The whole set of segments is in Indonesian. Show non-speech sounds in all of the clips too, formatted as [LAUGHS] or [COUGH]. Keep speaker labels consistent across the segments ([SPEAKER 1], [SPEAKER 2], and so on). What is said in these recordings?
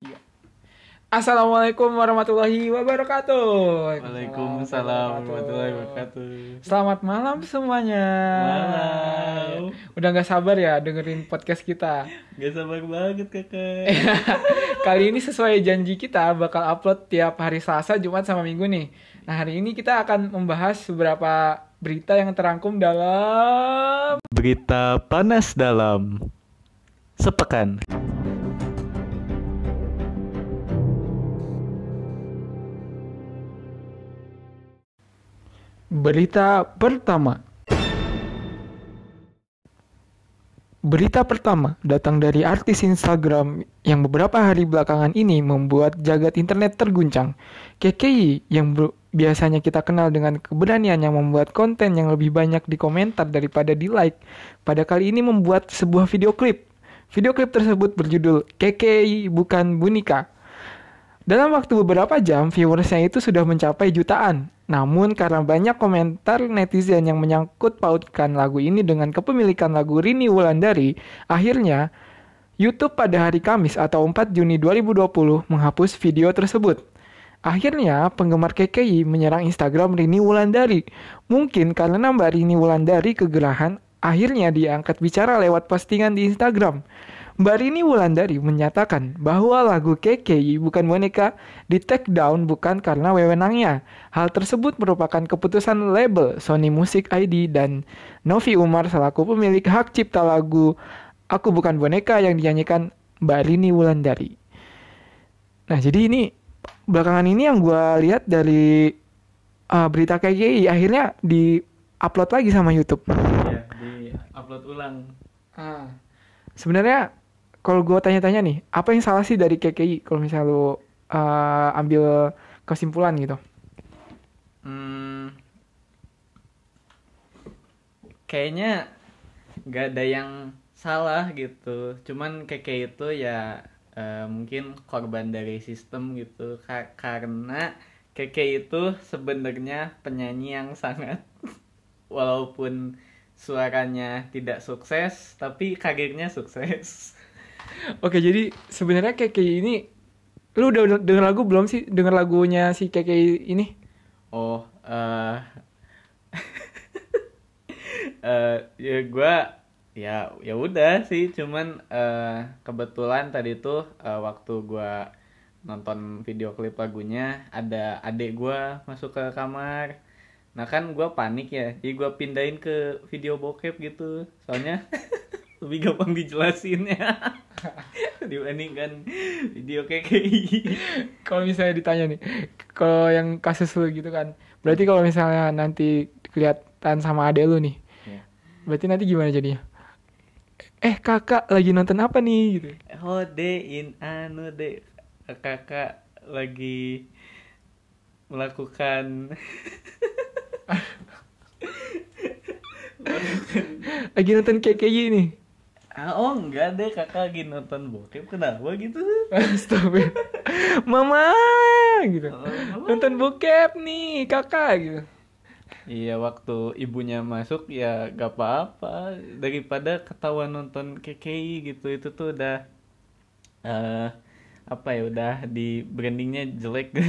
[SPEAKER 1] Iya. Assalamualaikum warahmatullahi wabarakatuh.
[SPEAKER 2] Waalaikumsalam warahmatullahi wabarakatuh.
[SPEAKER 1] Selamat malam semuanya.
[SPEAKER 2] Malam.
[SPEAKER 1] Udah nggak sabar ya dengerin podcast kita.
[SPEAKER 2] Gak sabar banget kakak. [LAUGHS]
[SPEAKER 1] Kali ini sesuai janji kita bakal upload tiap hari Selasa, Jumat sama Minggu nih. Nah hari ini kita akan membahas beberapa berita yang terangkum dalam
[SPEAKER 2] Berita panas dalam sepekan.
[SPEAKER 1] Berita pertama. Berita pertama datang dari artis Instagram yang beberapa hari belakangan ini membuat jagat internet terguncang. KKI yang biasanya kita kenal dengan keberanian yang membuat konten yang lebih banyak di komentar daripada di like, pada kali ini membuat sebuah video klip. Video klip tersebut berjudul KKI bukan Bunika. Dalam waktu beberapa jam, viewersnya itu sudah mencapai jutaan. Namun karena banyak komentar netizen yang menyangkut pautkan lagu ini dengan kepemilikan lagu Rini Wulandari, akhirnya YouTube pada hari Kamis atau 4 Juni 2020 menghapus video tersebut. Akhirnya, penggemar KKI menyerang Instagram Rini Wulandari. Mungkin karena Mbak Rini Wulandari kegerahan, akhirnya diangkat bicara lewat postingan di Instagram. Mbak Rini Wulandari menyatakan bahwa lagu KKI bukan boneka di take down bukan karena wewenangnya. Hal tersebut merupakan keputusan label Sony Music ID dan Novi Umar selaku pemilik hak cipta lagu Aku Bukan Boneka yang dinyanyikan Mbak Rini Wulandari. Nah jadi ini belakangan ini yang gue lihat dari uh, berita KKI akhirnya di upload lagi sama YouTube.
[SPEAKER 2] Ya, di upload ulang.
[SPEAKER 1] Ah. Sebenarnya kalau gue tanya-tanya nih, apa yang salah sih dari KKI kalau misalnya lu uh, ambil kesimpulan gitu?
[SPEAKER 2] Hmm, kayaknya nggak ada yang salah gitu. Cuman KK itu ya eh, mungkin korban dari sistem gitu. Ka- karena KK itu sebenarnya penyanyi yang sangat [LAUGHS] walaupun suaranya tidak sukses, tapi karirnya sukses.
[SPEAKER 1] Oke, jadi sebenarnya KKI ini lu udah denger lagu belum sih? Denger lagunya si KKI ini?
[SPEAKER 2] Oh, eh [LAUGHS] eh ya gua ya ya udah sih, cuman eh kebetulan tadi tuh eh, waktu gua nonton video klip lagunya ada adik gua masuk ke kamar. Nah kan gua panik ya, jadi gua pindahin ke video bokep gitu. Soalnya [LAUGHS] lebih gampang dijelasinnya [LAUGHS] dibandingkan video kayak gini.
[SPEAKER 1] Kalau misalnya ditanya nih, kalau yang kasus lu gitu kan, berarti kalau misalnya nanti kelihatan sama adek lu nih,
[SPEAKER 2] Ya.
[SPEAKER 1] berarti nanti gimana jadinya? Eh kakak lagi nonton apa nih gitu?
[SPEAKER 2] Oh in anu de kakak lagi melakukan [LAUGHS]
[SPEAKER 1] Lagi nonton KKI nih.
[SPEAKER 2] Ah, oh enggak deh kakak lagi nonton bokep kenapa gitu [LAUGHS]
[SPEAKER 1] Astaga. Mama gitu.
[SPEAKER 2] Oh, mama.
[SPEAKER 1] Nonton bokep nih, kakak gitu.
[SPEAKER 2] iya waktu ibunya masuk ya gak apa-apa daripada ketahuan nonton KKI gitu itu tuh udah eh apa ya udah di brandingnya jelek [LAUGHS]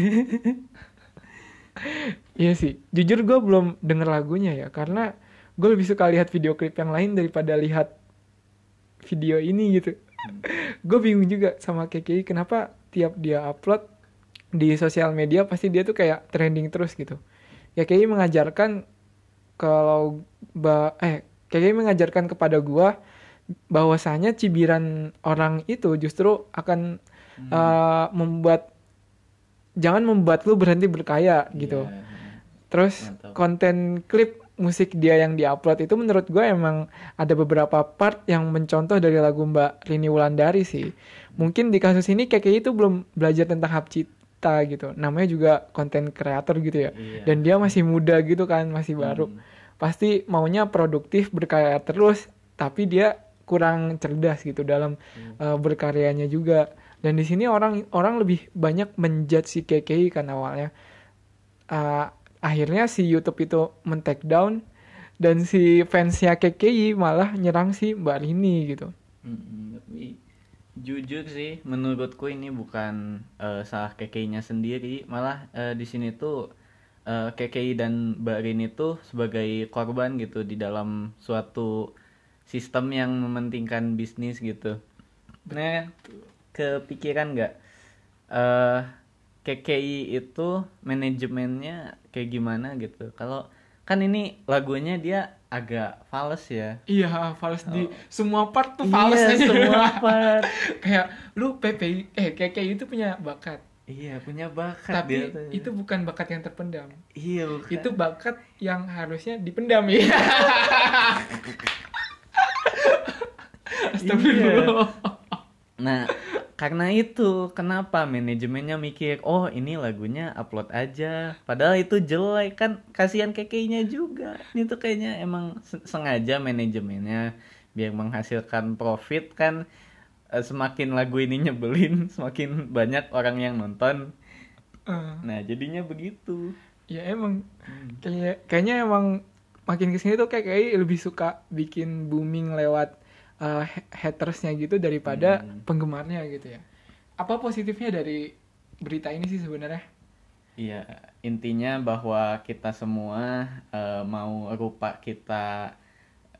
[SPEAKER 1] Iya sih. Jujur gue belum denger lagunya ya, karena gue lebih suka lihat video klip yang lain daripada lihat video ini gitu. gue bingung juga sama KKI kenapa tiap dia upload di sosial media pasti dia tuh kayak trending terus gitu. KKI mengajarkan kalau ba eh KKI mengajarkan kepada gua bahwasanya cibiran orang itu justru akan eh, membuat jangan membuat lu berhenti berkaya gitu.
[SPEAKER 2] Iya.
[SPEAKER 1] Terus
[SPEAKER 2] Mantap.
[SPEAKER 1] konten klip musik dia yang diupload itu menurut gue emang ada beberapa part yang mencontoh dari lagu Mbak Rini Wulandari sih. Mungkin di kasus ini KKI itu belum belajar tentang hak cipta gitu. Namanya juga konten kreator gitu ya.
[SPEAKER 2] Iya.
[SPEAKER 1] Dan dia masih muda gitu kan, masih baru.
[SPEAKER 2] Hmm.
[SPEAKER 1] Pasti maunya produktif berkarya terus, tapi dia kurang cerdas gitu dalam eh, berkaryanya juga. Dan di sini orang orang lebih banyak menjudge si KKI kan awalnya. Eh, akhirnya si YouTube itu men-take down dan si fansnya KKI malah nyerang si Mbak Rini gitu.
[SPEAKER 2] Tapi jujur sih menurutku ini bukan eh, salah KKI-nya sendiri. Malah eh, di sini tuh eh, KKI dan Mbak Rini tuh sebagai korban gitu di dalam suatu sistem yang mementingkan bisnis gitu. Nah kepikiran nggak? Eh KKI itu manajemennya kayak gimana gitu kalau kan ini lagunya dia agak fals ya
[SPEAKER 1] Iya, fals di semua part tuh fals
[SPEAKER 2] Iya,
[SPEAKER 1] aja.
[SPEAKER 2] semua [LAUGHS] part.
[SPEAKER 1] Kayak lu PPI eh KKI itu punya bakat.
[SPEAKER 2] Iya punya bakat
[SPEAKER 1] Tapi
[SPEAKER 2] dia tuh.
[SPEAKER 1] itu bukan bakat yang terpendam.
[SPEAKER 2] iya bukan.
[SPEAKER 1] Itu bakat yang harusnya dipendam ya. [LAUGHS] Astagfirullah.
[SPEAKER 2] Nah, karena itu kenapa manajemennya mikir, oh ini lagunya upload aja. Padahal itu jelek kan, kasihan kekenya juga. Ini tuh kayaknya emang se- sengaja manajemennya biar menghasilkan profit kan. Eh, Semakin lagu ini nyebelin, [LAUGHS] semakin banyak orang yang nonton.
[SPEAKER 1] Eh,
[SPEAKER 2] Nah, jadinya begitu.
[SPEAKER 1] ya emang kayak kayaknya emang makin ke sini tuh kayak kayak lebih suka bikin booming lewat uh, ha- hatersnya gitu daripada
[SPEAKER 2] Hmm.
[SPEAKER 1] penggemarnya gitu ya. Apa positifnya dari berita ini sih sebenarnya?
[SPEAKER 2] Iya, intinya bahwa kita semua eh, mau rupa kita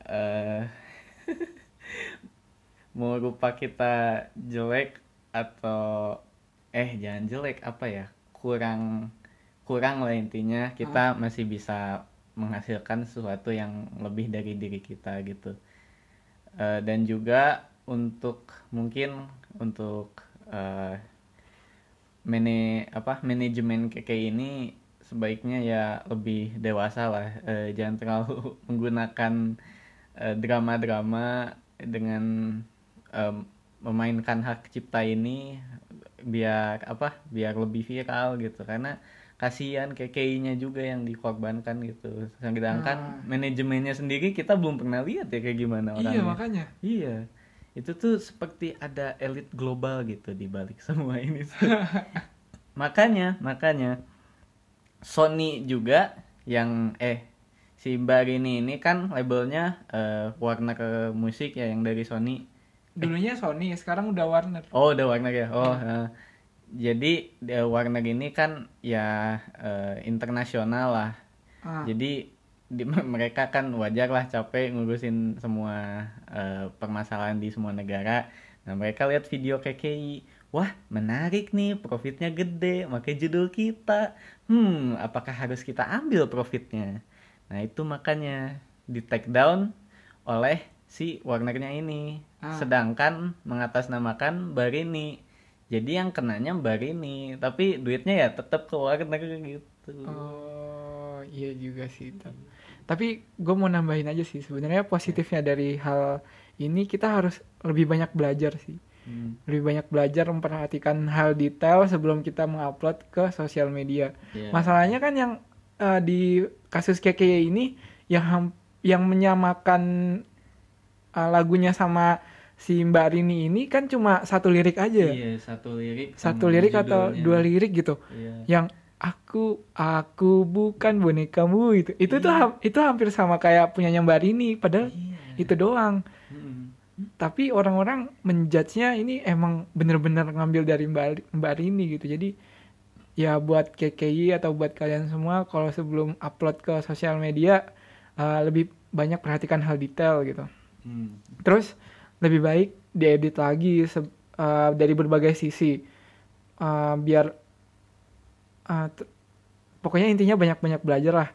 [SPEAKER 2] eh [LAUGHS] mau rupa kita jelek atau eh jangan jelek apa ya kurang kurang lah intinya kita masih bisa menghasilkan sesuatu yang lebih dari diri kita gitu Eh, dan juga untuk mungkin untuk eh, mane apa manajemen KK ini sebaiknya ya lebih dewasa lah. Eh, jangan terlalu [LAUGHS] menggunakan drama-drama dengan em, memainkan hak cipta ini biar apa biar lebih viral gitu. Karena kasihan KKI-nya juga yang dikorbankan gitu sedangkan
[SPEAKER 1] Nah.
[SPEAKER 2] manajemennya sendiri kita belum pernah lihat ya kayak gimana orangnya
[SPEAKER 1] Iya makanya.
[SPEAKER 2] Iya, itu tuh seperti ada elit global gitu di balik [LAUGHS] semua ini. [LAUGHS] makanya, makanya Sony juga yang eh si Mbak Rini ini kan labelnya eh, Warner Musik ya yang dari Sony.
[SPEAKER 1] Dulunya Sony, sekarang udah Warner.
[SPEAKER 2] Oh, udah Warner ya. Oh, eh, jadi Warner ini kan ya eh, internasional lah.
[SPEAKER 1] Ah,
[SPEAKER 2] Jadi di, [LAUGHS] mereka kan wajar lah capek ngurusin semua eh, permasalahan di semua negara. Nah mereka lihat video KKI, wah menarik nih, profitnya gede, makanya judul kita. Hmm, apakah harus kita ambil profitnya? Nah itu makanya di take down oleh si Warnernya ini.
[SPEAKER 1] Ah.
[SPEAKER 2] Sedangkan mengatasnamakan Barini. Jadi yang kenanya Barini, tapi duitnya ya tetap ke Warner gitu.
[SPEAKER 1] Oh, iya juga sih. itu. Tapi gue mau nambahin aja sih. Sebenarnya positifnya dari hal ini kita harus lebih banyak belajar sih.
[SPEAKER 2] Hmm.
[SPEAKER 1] Lebih banyak belajar memperhatikan hal detail sebelum kita mengupload ke sosial media.
[SPEAKER 2] Iya.
[SPEAKER 1] Masalahnya kan yang eh, di kasus KKY ini yang yang menyamakan eh, lagunya sama si Mbak Rini ini kan cuma satu lirik aja.
[SPEAKER 2] Iya, satu lirik.
[SPEAKER 1] Satu lirik atau
[SPEAKER 2] judulnya.
[SPEAKER 1] dua lirik gitu.
[SPEAKER 2] Iya.
[SPEAKER 1] Yang aku aku bukan bonekamu itu. Itu tuh ham- itu hampir sama kayak punyanya Mbak Rini padahal
[SPEAKER 2] Iya.
[SPEAKER 1] itu doang.
[SPEAKER 2] Mm-mm.
[SPEAKER 1] Tapi orang-orang menjudge-nya ini emang bener-bener ngambil dari Mbak, Mbak Rini gitu. Jadi ya buat KKI atau buat kalian semua kalau sebelum upload ke sosial media uh, lebih banyak perhatikan hal detail gitu.
[SPEAKER 2] Hmm.
[SPEAKER 1] Terus lebih baik diedit lagi se- uh, dari berbagai sisi Uh, biar uh, pokoknya intinya banyak-banyak belajar lah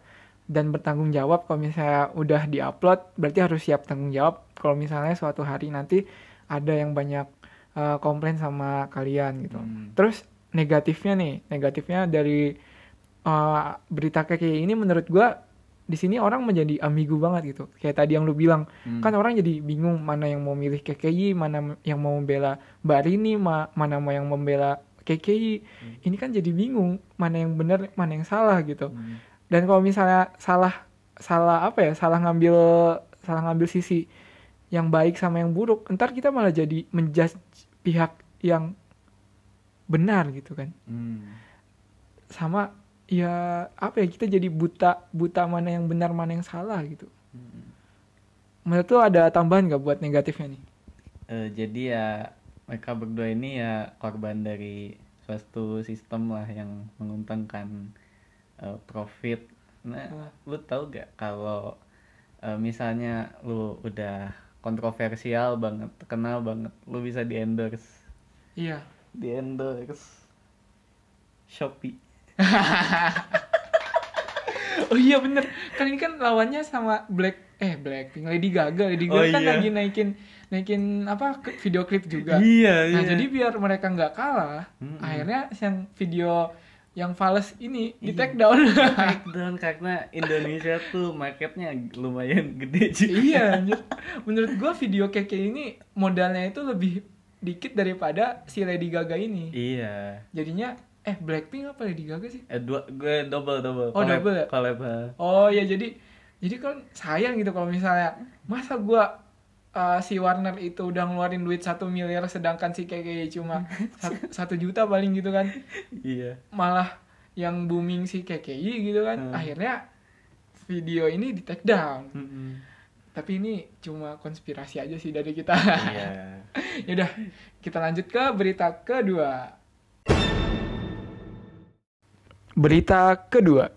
[SPEAKER 1] dan bertanggung jawab kalau misalnya udah diupload berarti harus siap tanggung jawab kalau misalnya suatu hari nanti ada yang banyak uh, komplain sama kalian gitu.
[SPEAKER 2] Hmm.
[SPEAKER 1] Terus negatifnya nih, negatifnya dari uh, berita kayak ini menurut gua di sini orang menjadi ambigu banget gitu. Kayak tadi yang lu bilang,
[SPEAKER 2] Hmm.
[SPEAKER 1] kan orang jadi bingung mana yang mau milih KKI, mana yang mau membela Mbak Rini, ma- mana mau yang membela KKI. Ini kan jadi bingung mana yang benar, mana yang salah gitu.
[SPEAKER 2] Hmm.
[SPEAKER 1] Dan kalau misalnya salah salah apa ya, salah ngambil salah ngambil sisi yang baik sama yang buruk, ntar kita malah jadi menjudge pihak yang benar gitu kan.
[SPEAKER 2] Hmm.
[SPEAKER 1] Sama ya apa ya kita jadi buta buta mana yang benar mana yang salah gitu.
[SPEAKER 2] Hmm.
[SPEAKER 1] Menurut lu ada tambahan nggak buat negatifnya nih?
[SPEAKER 2] Eh, jadi ya mereka berdua ini ya korban dari suatu sistem lah yang menguntungkan uh, profit. Nah, lu tahu gak kalau uh, misalnya lu udah kontroversial banget, terkenal banget, lu bisa di endorse.
[SPEAKER 1] Iya.
[SPEAKER 2] Di endorse Shopee. [LAUGHS]
[SPEAKER 1] oh iya bener kan ini kan lawannya sama Black eh Blackpink Lady Gaga Lady Gaga
[SPEAKER 2] Oh,
[SPEAKER 1] kan
[SPEAKER 2] iya.
[SPEAKER 1] lagi naikin naikin apa video klip juga
[SPEAKER 2] Iya,
[SPEAKER 1] nah
[SPEAKER 2] iya.
[SPEAKER 1] jadi biar mereka nggak kalah
[SPEAKER 2] Mm-mm.
[SPEAKER 1] akhirnya yang video yang fals ini di
[SPEAKER 2] Iya.
[SPEAKER 1] take down
[SPEAKER 2] Takedown karena Indonesia tuh marketnya lumayan gede juga.
[SPEAKER 1] iya anjir. menurut gua video keke ini modalnya itu lebih dikit daripada si Lady Gaga ini
[SPEAKER 2] Iya.
[SPEAKER 1] jadinya eh Blackpink apa Lady Gaga sih
[SPEAKER 2] Eh dua gue double double.
[SPEAKER 1] Oh,
[SPEAKER 2] Collab-
[SPEAKER 1] double ya?
[SPEAKER 2] collab, ha.
[SPEAKER 1] Oh ya jadi jadi kan sayang gitu kalau misalnya masa gua uh, si Warner itu udah ngeluarin duit satu miliar sedangkan si Keke cuma [LAUGHS] sat- satu juta paling gitu kan
[SPEAKER 2] Iya.
[SPEAKER 1] malah yang booming si KKI gitu kan
[SPEAKER 2] Hmm.
[SPEAKER 1] akhirnya video ini di take down
[SPEAKER 2] Mm-mm.
[SPEAKER 1] tapi ini cuma konspirasi aja sih dari kita
[SPEAKER 2] Iya. [LAUGHS]
[SPEAKER 1] yaudah kita lanjut ke berita kedua berita kedua.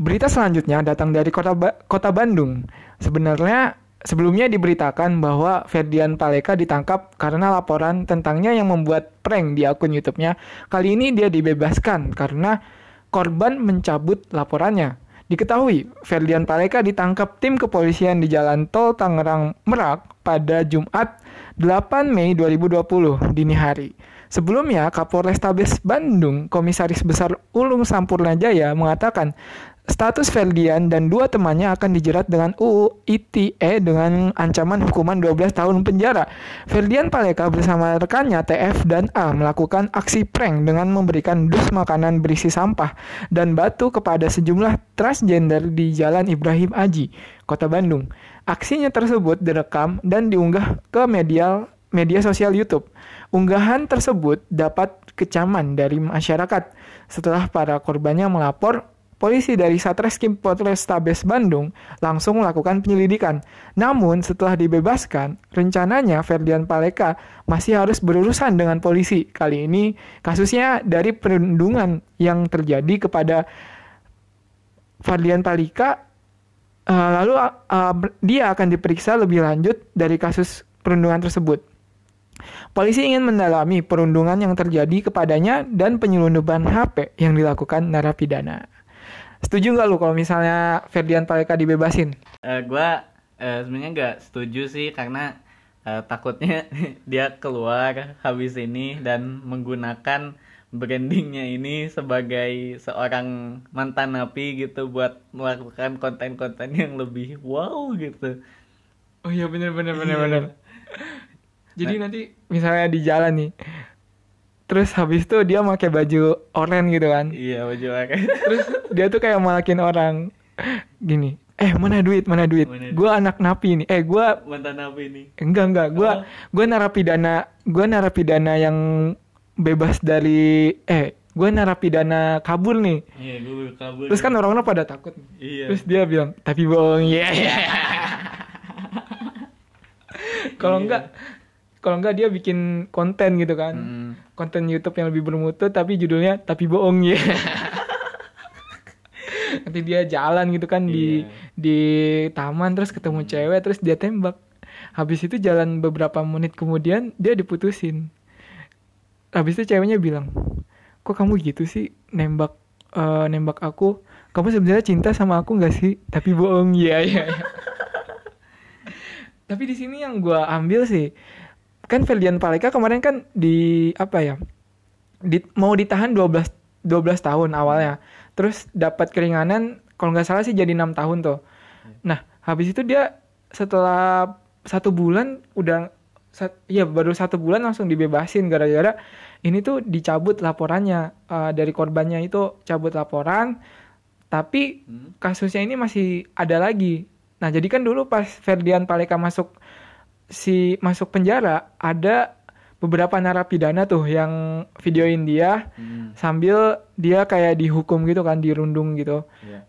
[SPEAKER 1] Berita selanjutnya datang dari kota Ba- kota Bandung. Sebenarnya sebelumnya diberitakan bahwa Ferdian Paleka ditangkap karena laporan tentangnya yang membuat prank di akun YouTube-nya. Kali ini dia dibebaskan karena korban mencabut laporannya. Diketahui, Ferdian Paleka ditangkap tim kepolisian di Jalan Tol Tangerang Merak pada Jumat 8 Mei 2020 dini hari. Sebelumnya, Kapolrestabes Bandung, Komisaris Besar Ulung Sampurna Jaya mengatakan status Ferdian dan dua temannya akan dijerat dengan UU ITE dengan ancaman hukuman 12 tahun penjara. Ferdian Paleka bersama rekannya TF dan A melakukan aksi prank dengan memberikan dus makanan berisi sampah dan batu kepada sejumlah transgender di Jalan Ibrahim Aji, Kota Bandung. Aksinya tersebut direkam dan diunggah ke media media sosial YouTube. Unggahan tersebut dapat kecaman dari masyarakat setelah para korbannya melapor Polisi dari Satreskrim Polrestabes Bandung langsung melakukan penyelidikan. Namun setelah dibebaskan, rencananya Ferdian Paleka masih harus berurusan dengan polisi. Kali ini kasusnya dari perundungan yang terjadi kepada Ferdian Paleka eh, lalu eh, dia akan diperiksa lebih lanjut dari kasus perundungan tersebut. Polisi ingin mendalami perundungan yang terjadi kepadanya dan penyelundupan HP yang dilakukan narapidana. Setuju nggak lu kalau misalnya Ferdian Paleka dibebasin?
[SPEAKER 2] Eh, gua eh, sebenarnya nggak setuju sih karena eh, takutnya [LAUGHS] dia keluar habis ini dan menggunakan brandingnya ini sebagai seorang mantan napi gitu buat melakukan konten-konten yang lebih wow gitu.
[SPEAKER 1] Oh iya bener bener bener
[SPEAKER 2] Iya.
[SPEAKER 1] bener. Jadi nanti misalnya di jalan nih, terus habis itu dia pakai baju oranye gitu kan,
[SPEAKER 2] Iya baju pakai. [LAUGHS]
[SPEAKER 1] terus dia tuh kayak malakin orang gini, eh mana duit mana duit,
[SPEAKER 2] Mana
[SPEAKER 1] gue anak napi nih, eh gue
[SPEAKER 2] mantan napi ini.
[SPEAKER 1] enggak enggak gue
[SPEAKER 2] Oh.
[SPEAKER 1] gue narapidana gue narapidana yang bebas dari eh gue narapidana kabur nih
[SPEAKER 2] Iya gue kabur.
[SPEAKER 1] terus kan orang-orang pada takut
[SPEAKER 2] Iya.
[SPEAKER 1] terus dia bilang tapi bohong ya [LAUGHS] kalau
[SPEAKER 2] Iya.
[SPEAKER 1] enggak kalau enggak dia bikin konten gitu kan.
[SPEAKER 2] Mm-mm.
[SPEAKER 1] konten YouTube yang lebih bermutu tapi judulnya tapi bohong ya. [LAUGHS] Nanti dia jalan gitu kan di
[SPEAKER 2] Iya.
[SPEAKER 1] di taman terus ketemu cewek terus dia tembak. Habis itu jalan beberapa menit kemudian dia diputusin. Habis itu ceweknya bilang kok kamu gitu sih? Nembak eh, nembak aku. Kamu sebenarnya cinta sama aku nggak sih? Tapi bohong. [LAUGHS] Ya ya [LAUGHS] tapi di sini yang gua ambil sih kan Ferdian Paleka kemarin kan di apa ya di, mau ditahan 12 12 tahun awalnya. Terus dapat keringanan kalau nggak salah sih jadi enam tahun tuh. Nah habis itu dia setelah satu bulan udah sat, ya baru satu bulan langsung dibebasin gara-gara ini tuh dicabut laporannya. Eh, dari korbannya itu cabut laporan tapi
[SPEAKER 2] Hmm.
[SPEAKER 1] kasusnya ini masih ada lagi. Nah jadi kan dulu pas Ferdian Paleka masuk si masuk penjara ada beberapa narapidana tuh yang videoin dia
[SPEAKER 2] Hmm.
[SPEAKER 1] sambil dia kayak dihukum gitu kan dirundung gitu.
[SPEAKER 2] Iya.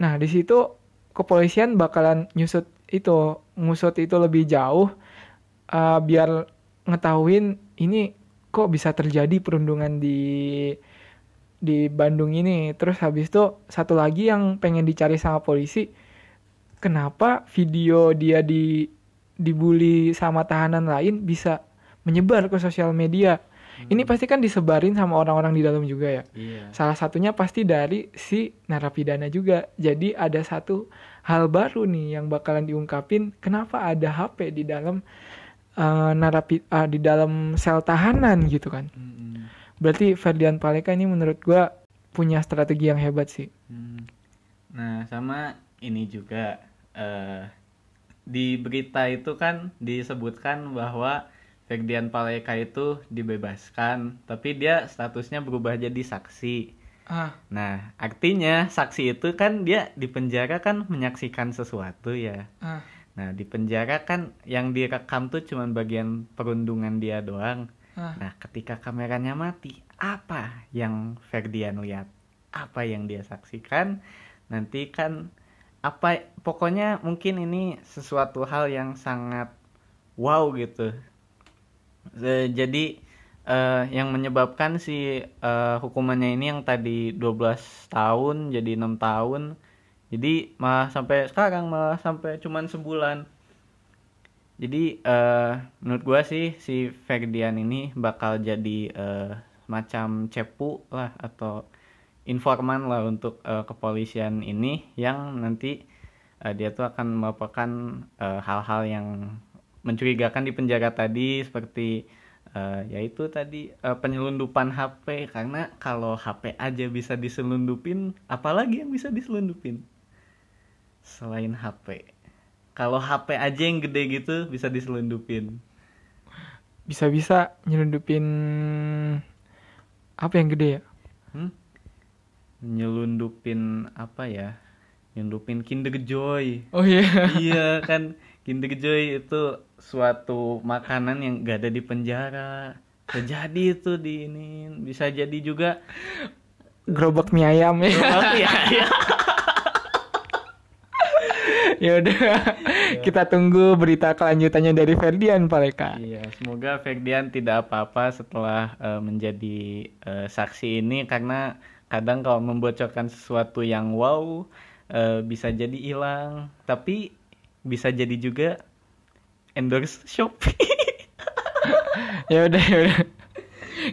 [SPEAKER 1] Nah di situ kepolisian bakalan nyusut itu ngusut itu lebih jauh uh, biar ngetahuin ini kok bisa terjadi perundungan di di Bandung ini. Terus habis itu satu lagi yang pengen dicari sama polisi, kenapa video dia di dibully sama tahanan lain bisa menyebar ke sosial media? Ini pasti kan disebarin sama orang-orang di dalam juga ya.
[SPEAKER 2] Iya.
[SPEAKER 1] Salah satunya pasti dari si narapidana juga. Jadi ada satu hal baru nih yang bakalan diungkapin kenapa ada HP di dalam eh, narapi ah, di dalam sel tahanan gitu kan.
[SPEAKER 2] Mm-mm.
[SPEAKER 1] Berarti Ferdian Paleka ini menurut gua punya strategi yang hebat sih.
[SPEAKER 2] Hmm. Nah, sama ini juga eh di berita itu kan disebutkan bahwa Ferdian Paleka itu dibebaskan, tapi dia statusnya berubah jadi saksi.
[SPEAKER 1] Ah,
[SPEAKER 2] Nah, artinya saksi itu kan dia di penjara kan menyaksikan sesuatu ya.
[SPEAKER 1] ah.
[SPEAKER 2] Nah, di penjara kan yang direkam tuh cuman bagian perundungan dia doang.
[SPEAKER 1] Ah.
[SPEAKER 2] Nah, ketika kameranya mati, apa yang Ferdian lihat? Apa yang dia saksikan? Nanti kan apa pokoknya mungkin ini sesuatu hal yang sangat wow gitu. Jadi eh, yang menyebabkan si eh, hukumannya ini yang tadi 12 tahun jadi enam tahun. Jadi malah sampai sekarang malah sampai cuman sebulan. Jadi eh menurut gua sih si Ferdian ini bakal jadi eh, semacam cepu lah atau informan lah untuk eh, kepolisian ini yang nanti eh, dia tuh akan melakukan eh, hal-hal yang mencurigakan di penjara tadi seperti eh, yaitu tadi eh, penyelundupan HP karena kalau HP aja bisa diselundupin apalagi yang bisa diselundupin selain HP kalau HP aja yang gede gitu bisa diselundupin.
[SPEAKER 1] Bisa-bisa nyelundupin apa yang gede ya?
[SPEAKER 2] Hmm? Nyelundupin apa ya? Nyelundupin Kinder Joy.
[SPEAKER 1] Oh iya. [LAUGHS]
[SPEAKER 2] iya kan Kinder Joy itu suatu makanan yang gak ada di penjara. Bisa jadi itu di ini bisa jadi juga
[SPEAKER 1] Gerobak mie ayam ya.
[SPEAKER 2] Oh, iya, iya.
[SPEAKER 1] ya udah kita tunggu berita kelanjutannya dari Ferdian Paleka.
[SPEAKER 2] Iya, semoga Ferdian tidak apa-apa setelah eh, menjadi eh, saksi ini karena kadang kalau membocorkan sesuatu yang wow eh, bisa jadi hilang, tapi bisa jadi juga endorse Shopee. [LAUGHS]
[SPEAKER 1] ya udah ya udah.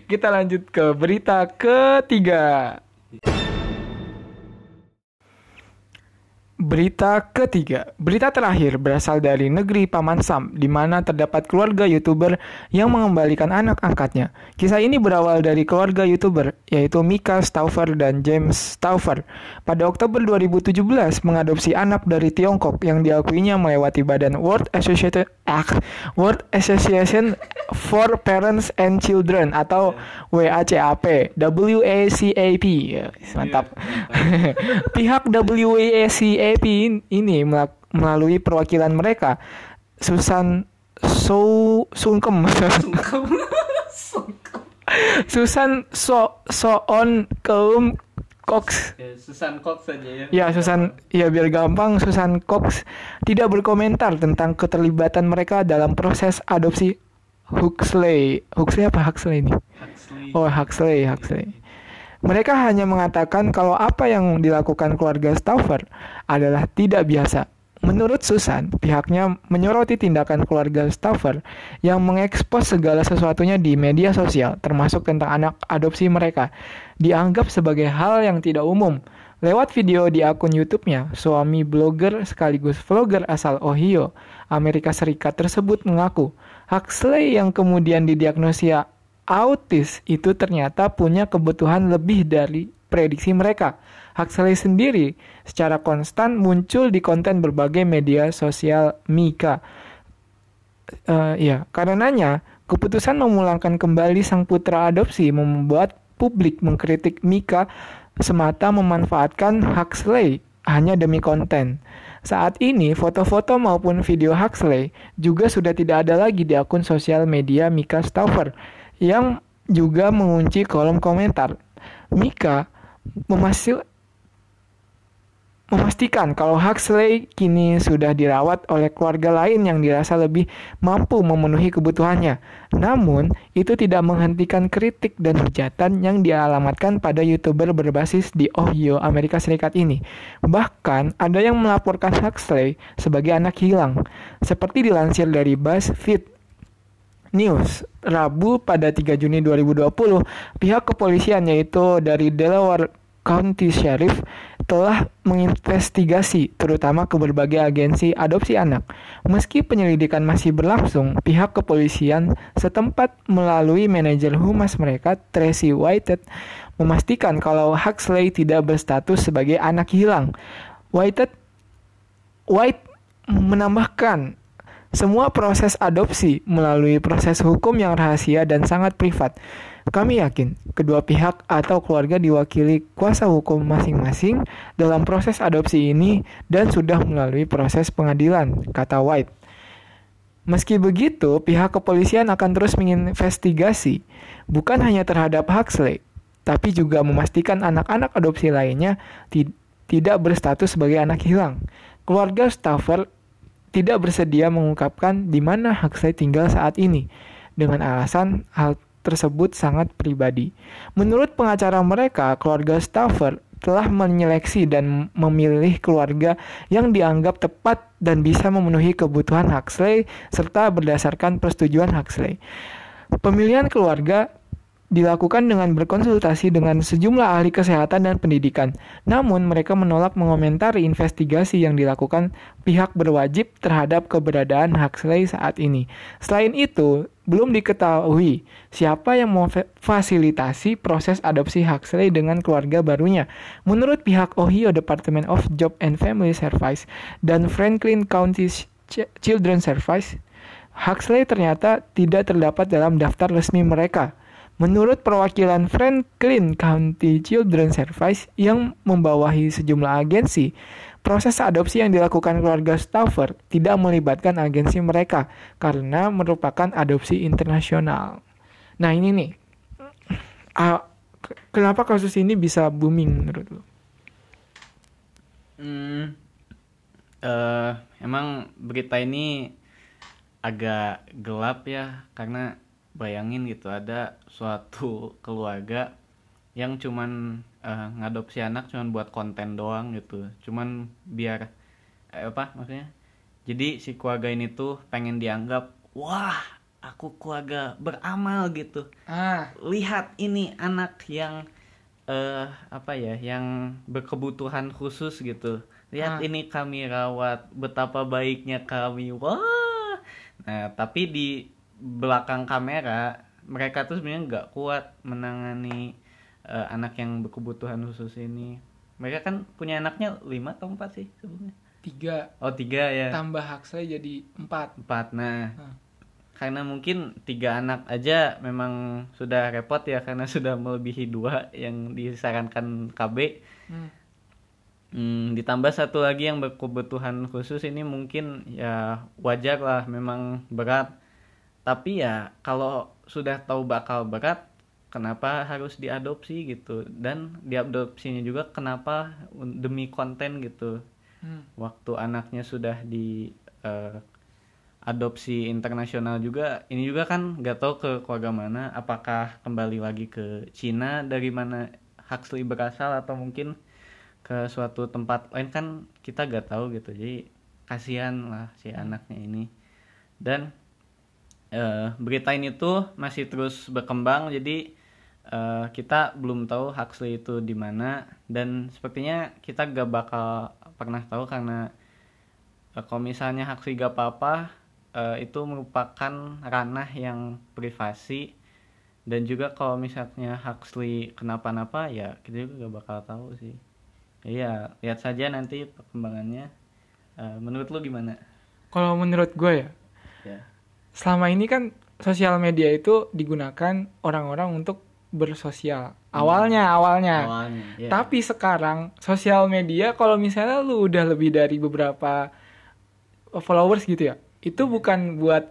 [SPEAKER 1] Kita lanjut ke berita ketiga. Berita ketiga, berita terakhir berasal dari negeri Paman Sam, di mana terdapat keluarga youtuber yang mengembalikan anak angkatnya. Kisah ini berawal dari keluarga youtuber, yaitu Mika Stauffer dan James Stauffer. Pada Oktober 2017, mengadopsi anak dari Tiongkok yang diakuinya melewati badan World Association, ah, World Association for Parents and Children atau WACAP, WACAP. Mantap. [LAUGHS] Pihak WACAP ini melak- melalui perwakilan mereka, Susan So [LAUGHS] Sungkem, Susan So Soon Keum Cox
[SPEAKER 2] Ya, Susan Cox saja ya.
[SPEAKER 1] Ya Susan, ya biar gampang Susan Cox tidak berkomentar tentang keterlibatan mereka dalam proses adopsi Huxley. Huxley apa Huxley ini?
[SPEAKER 2] Huxley.
[SPEAKER 1] Oh Huxley, Huxley. Mereka hanya mengatakan kalau apa yang dilakukan keluarga Stauffer adalah tidak biasa. Menurut Susan, pihaknya menyoroti tindakan keluarga Stauffer yang mengekspos segala sesuatunya di media sosial, termasuk tentang anak adopsi mereka, dianggap sebagai hal yang tidak umum. Lewat video di akun YouTube-nya, suami blogger sekaligus vlogger asal Ohio, Amerika Serikat tersebut mengaku, Huxley yang kemudian didiagnosia autis itu ternyata punya kebutuhan lebih dari prediksi mereka. Huxley sendiri secara konstan muncul di konten berbagai media sosial Mika. Eh, ya, karenanya keputusan memulangkan kembali sang putra adopsi membuat publik mengkritik Mika semata memanfaatkan Huxley hanya demi konten. Saat ini, foto-foto maupun video Huxley juga sudah tidak ada lagi di akun sosial media Mika Stauffer yang juga mengunci kolom komentar. Mika memasil memastikan kalau Huxley kini sudah dirawat oleh keluarga lain yang dirasa lebih mampu memenuhi kebutuhannya. Namun, itu tidak menghentikan kritik dan hujatan yang dialamatkan pada YouTuber berbasis di Ohio, Amerika Serikat ini. Bahkan, ada yang melaporkan Huxley sebagai anak hilang, seperti dilansir dari BuzzFeed News Rabu pada 3 Juni 2020 pihak kepolisian yaitu dari Delaware County Sheriff telah menginvestigasi terutama ke berbagai agensi adopsi anak. Meski penyelidikan masih berlangsung, pihak kepolisian setempat melalui manajer humas mereka, Tracy Whitehead, memastikan kalau Huxley tidak berstatus sebagai anak hilang. Whitehead White menambahkan semua proses adopsi melalui proses hukum yang rahasia dan sangat privat. Kami yakin kedua pihak atau keluarga diwakili kuasa hukum masing-masing dalam proses adopsi ini dan sudah melalui proses pengadilan, kata White. Meski begitu, pihak kepolisian akan terus menginvestigasi bukan hanya terhadap Huxley, tapi juga memastikan anak-anak adopsi lainnya tidak berstatus sebagai anak hilang. Keluarga Stafford tidak bersedia mengungkapkan di mana Huxley tinggal saat ini, dengan alasan hal tersebut sangat pribadi. Menurut pengacara mereka, keluarga Stafford telah menyeleksi dan memilih keluarga yang dianggap tepat dan bisa memenuhi kebutuhan Huxley serta berdasarkan persetujuan Huxley. Pemilihan keluarga dilakukan dengan berkonsultasi dengan sejumlah ahli kesehatan dan pendidikan. Namun, mereka menolak mengomentari investigasi yang dilakukan pihak berwajib terhadap keberadaan Huxley saat ini. Selain itu, belum diketahui siapa yang memfasilitasi proses adopsi Huxley dengan keluarga barunya. Menurut pihak Ohio Department of Job and Family Service dan Franklin County Children's Service, Huxley ternyata tidak terdapat dalam daftar resmi mereka. Menurut perwakilan Franklin County Children's Service yang membawahi sejumlah agensi, proses adopsi yang dilakukan keluarga Stafford tidak melibatkan agensi mereka karena merupakan adopsi internasional. Nah ini nih, uh, kenapa kasus ini bisa booming menurut lo?
[SPEAKER 2] Hmm, uh, emang berita ini agak gelap ya karena bayangin gitu ada suatu keluarga yang cuman uh, ngadopsi anak cuman buat konten doang gitu. Cuman biar eh, apa maksudnya? Jadi si keluarga ini tuh pengen dianggap wah aku keluarga beramal gitu. Ah. lihat ini anak yang uh, apa ya yang berkebutuhan khusus gitu. Lihat ah. ini kami rawat betapa baiknya kami. Wah. Nah tapi di belakang kamera mereka tuh sebenarnya nggak kuat menangani uh, anak yang berkebutuhan khusus ini. Mereka kan punya anaknya lima atau empat sih sebelumnya?
[SPEAKER 1] Tiga.
[SPEAKER 2] Oh tiga ya.
[SPEAKER 1] Tambah Huxley jadi empat.
[SPEAKER 2] Empat nah. Hmm. karena mungkin tiga anak aja memang sudah repot ya karena [LAUGHS] sudah melebihi dua yang disarankan KB hmm. Hmm, ditambah satu lagi yang berkebutuhan khusus ini mungkin ya wajar lah memang berat tapi ya kalau sudah tahu bakal berat kenapa harus diadopsi gitu dan diadopsinya juga kenapa demi konten gitu hmm. waktu anaknya sudah di uh, adopsi internasional juga ini juga kan nggak tahu ke keluarga mana apakah kembali lagi ke Cina dari mana Huxley berasal atau mungkin ke suatu tempat lain kan kita nggak tahu gitu jadi kasihan lah si hmm. anaknya ini dan uh, berita ini tuh masih terus berkembang jadi uh, kita belum tahu Huxley itu di mana dan sepertinya kita gak bakal pernah tahu karena uh, kalau misalnya Huxley gak apa-apa uh, itu merupakan ranah yang privasi dan juga kalau misalnya Huxley kenapa-napa ya kita juga gak bakal tahu sih. Iya lihat saja nanti perkembangannya. Uh, menurut lu gimana?
[SPEAKER 1] Kalau menurut gue ya yeah selama ini kan sosial media itu digunakan orang-orang untuk bersosial. Awalnya, hmm. awalnya. awalnya yeah. Tapi sekarang sosial media kalau misalnya lu udah lebih dari beberapa followers gitu ya, itu yeah. bukan buat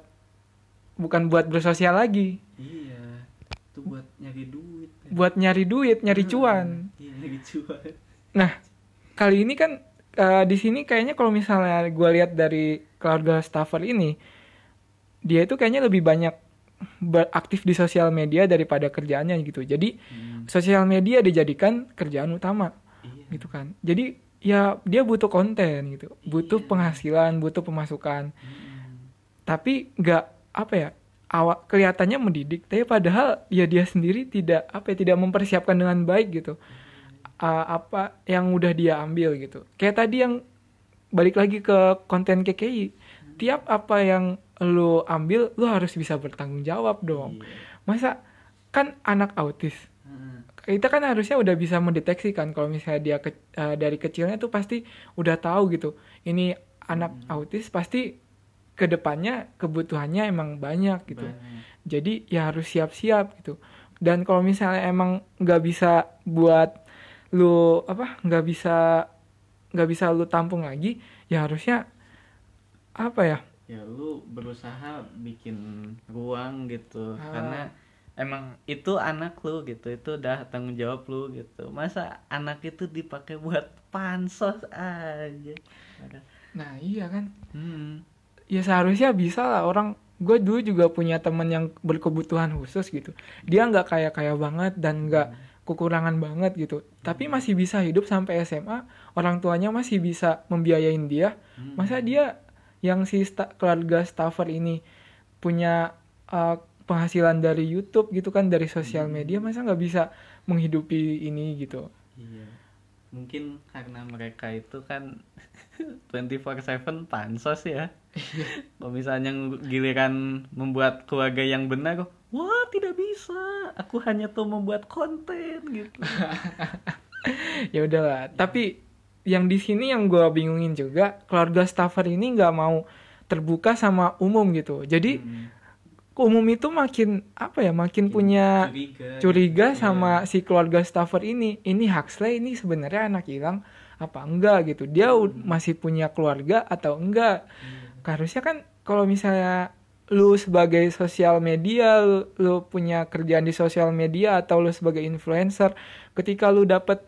[SPEAKER 1] bukan buat bersosial lagi.
[SPEAKER 2] Iya. Itu buat nyari duit.
[SPEAKER 1] Ya. Buat nyari duit, nyari cuan.
[SPEAKER 2] Iya, nyari cuan.
[SPEAKER 1] Nah, kali ini kan eh, di sini kayaknya kalau misalnya gue lihat dari keluarga staffer ini dia itu kayaknya lebih banyak beraktif di sosial media daripada kerjaannya gitu. Jadi
[SPEAKER 2] Hmm,
[SPEAKER 1] sosial media dijadikan kerjaan utama
[SPEAKER 2] iya.
[SPEAKER 1] gitu kan. Jadi ya dia butuh konten gitu butuh
[SPEAKER 2] Iya.
[SPEAKER 1] penghasilan butuh pemasukan.
[SPEAKER 2] Hmm,
[SPEAKER 1] tapi nggak apa ya awak kelihatannya mendidik tapi padahal ya dia sendiri tidak apa ya, tidak mempersiapkan dengan baik gitu. A- apa yang udah dia ambil gitu. Kayak tadi yang balik lagi ke konten KKI tiap apa yang lo ambil lo harus bisa bertanggung jawab dong.
[SPEAKER 2] Iya.
[SPEAKER 1] masa kan anak autis.
[SPEAKER 2] Hmm,
[SPEAKER 1] kita kan harusnya udah bisa mendeteksi kan kalau misalnya dia ke- eh, dari kecilnya tuh pasti udah tahu gitu. Ini anak autis pasti ke depannya kebutuhannya emang banyak gitu.
[SPEAKER 2] Banyak.
[SPEAKER 1] jadi ya harus siap-siap gitu. Dan kalau misalnya emang nggak bisa buat lu apa nggak bisa nggak bisa lu tampung lagi ya harusnya apa ya
[SPEAKER 2] ya lu berusaha bikin ruang gitu.
[SPEAKER 1] Ah.
[SPEAKER 2] karena emang itu anak lu gitu itu udah tanggung jawab lu gitu. Masa anak itu dipakai buat pansos aja?
[SPEAKER 1] Nah iya kan?
[SPEAKER 2] Hmm.
[SPEAKER 1] ya seharusnya bisa lah orang. Gue dulu juga punya teman yang berkebutuhan khusus gitu. Dia nggak kaya kaya banget dan nggak kekurangan banget gitu. Tapi masih bisa hidup sampai SMA orang tuanya masih bisa membiayain dia.
[SPEAKER 2] Hmm.
[SPEAKER 1] masa dia yang si sta- keluarga staffer ini punya uh, penghasilan dari YouTube gitu kan dari sosial media masa nggak bisa menghidupi ini gitu?
[SPEAKER 2] Iya. Mungkin karena mereka itu kan [LAUGHS] 24/7 pansos ya. Kalau misalnya giliran membuat keluarga yang benar wah tidak bisa. Aku hanya tuh membuat konten gitu. [LAUGHS]
[SPEAKER 1] Ya udahlah. Tapi yang di sini yang gue bingungin juga keluarga staffer ini nggak mau terbuka sama umum gitu. Jadi
[SPEAKER 2] Hmm.
[SPEAKER 1] umum itu makin apa ya makin punya
[SPEAKER 2] curiga,
[SPEAKER 1] curiga
[SPEAKER 2] gitu.
[SPEAKER 1] sama si keluarga staffer ini. Ini Huxley ini sebenarnya anak hilang apa enggak gitu. Dia u- masih punya keluarga atau enggak? Harusnya kan kalau misalnya lu sebagai sosial media lu, lu punya kerjaan di sosial media atau lu sebagai influencer ketika lu dapet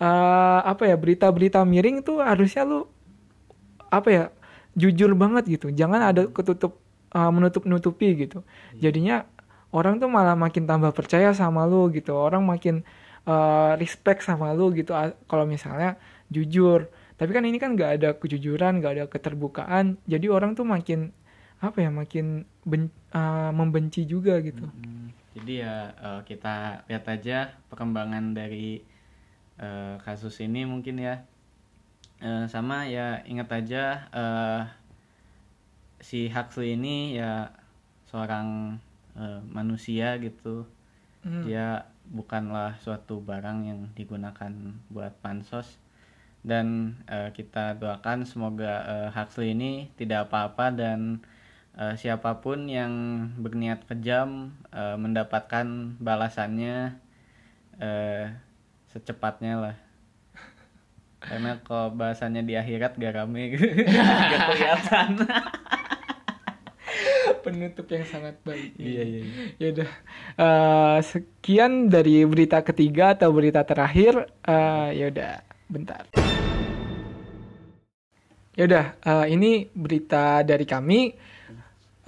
[SPEAKER 1] eh, apa ya berita-berita miring tuh harusnya lu apa ya jujur banget gitu. Jangan ada ketutup eh, menutup-nutupi gitu. Jadinya orang tuh malah makin tambah percaya sama lu gitu. Orang makin eh, respect sama lu gitu. Kalau misalnya jujur. Tapi kan ini kan nggak ada kejujuran nggak ada keterbukaan. Jadi orang tuh makin apa ya makin ben- eh, membenci juga gitu.
[SPEAKER 2] Hmm, jadi ya eh, kita lihat aja perkembangan dari eh, kasus ini mungkin ya. Eh, sama ya ingat aja eh, si Huxley ini ya seorang eh, manusia gitu.
[SPEAKER 1] Hmm.
[SPEAKER 2] dia bukanlah suatu barang yang digunakan buat pansos. Dan eh, kita doakan semoga eh, Huxley ini tidak apa-apa dan eh, siapa pun yang berniat kejam eh, mendapatkan balasannya eh, secepatnya lah. Karena kalau bahasanya di akhirat gak rame. [LAUGHS] Gak kelihatan. [LAUGHS]
[SPEAKER 1] Penutup yang sangat baik.
[SPEAKER 2] Iya iya
[SPEAKER 1] ya udah Eh, sekian dari berita ketiga atau berita terakhir. Eh, ya udah bentar. Ya udah eh, ini berita dari kami.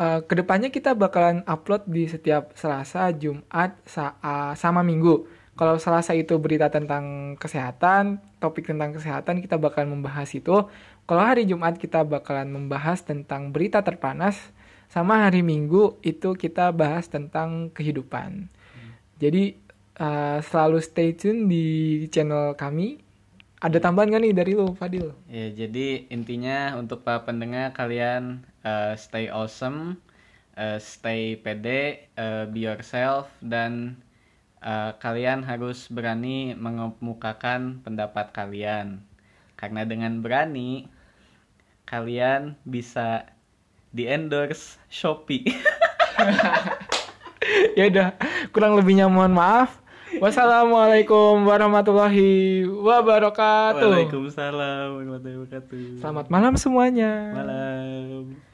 [SPEAKER 1] Eh, ke depannya kita bakalan upload di setiap Selasa Jumat sa- ah, sama Minggu kalau Selasa itu berita tentang kesehatan topik tentang kesehatan kita bakalan membahas itu kalau hari Jumat kita bakalan membahas tentang berita terpanas sama hari Minggu itu kita bahas tentang kehidupan. Jadi uh, selalu stay tune di channel kami. Ada tambahan gak nih dari lu, Fadil?
[SPEAKER 2] Ya, jadi intinya untuk para pendengar kalian eh, stay awesome, eh, stay pede, eh, be yourself dan eh, kalian harus berani mengemukakan pendapat kalian. Karena dengan berani kalian bisa di endorse Shopee. [LAUGHS]
[SPEAKER 1] ya udah, kurang lebihnya mohon maaf. Wassalamualaikum warahmatullahi wabarakatuh.
[SPEAKER 2] Waalaikumsalam warahmatullahi wabarakatuh.
[SPEAKER 1] Selamat malam semuanya.
[SPEAKER 2] malam.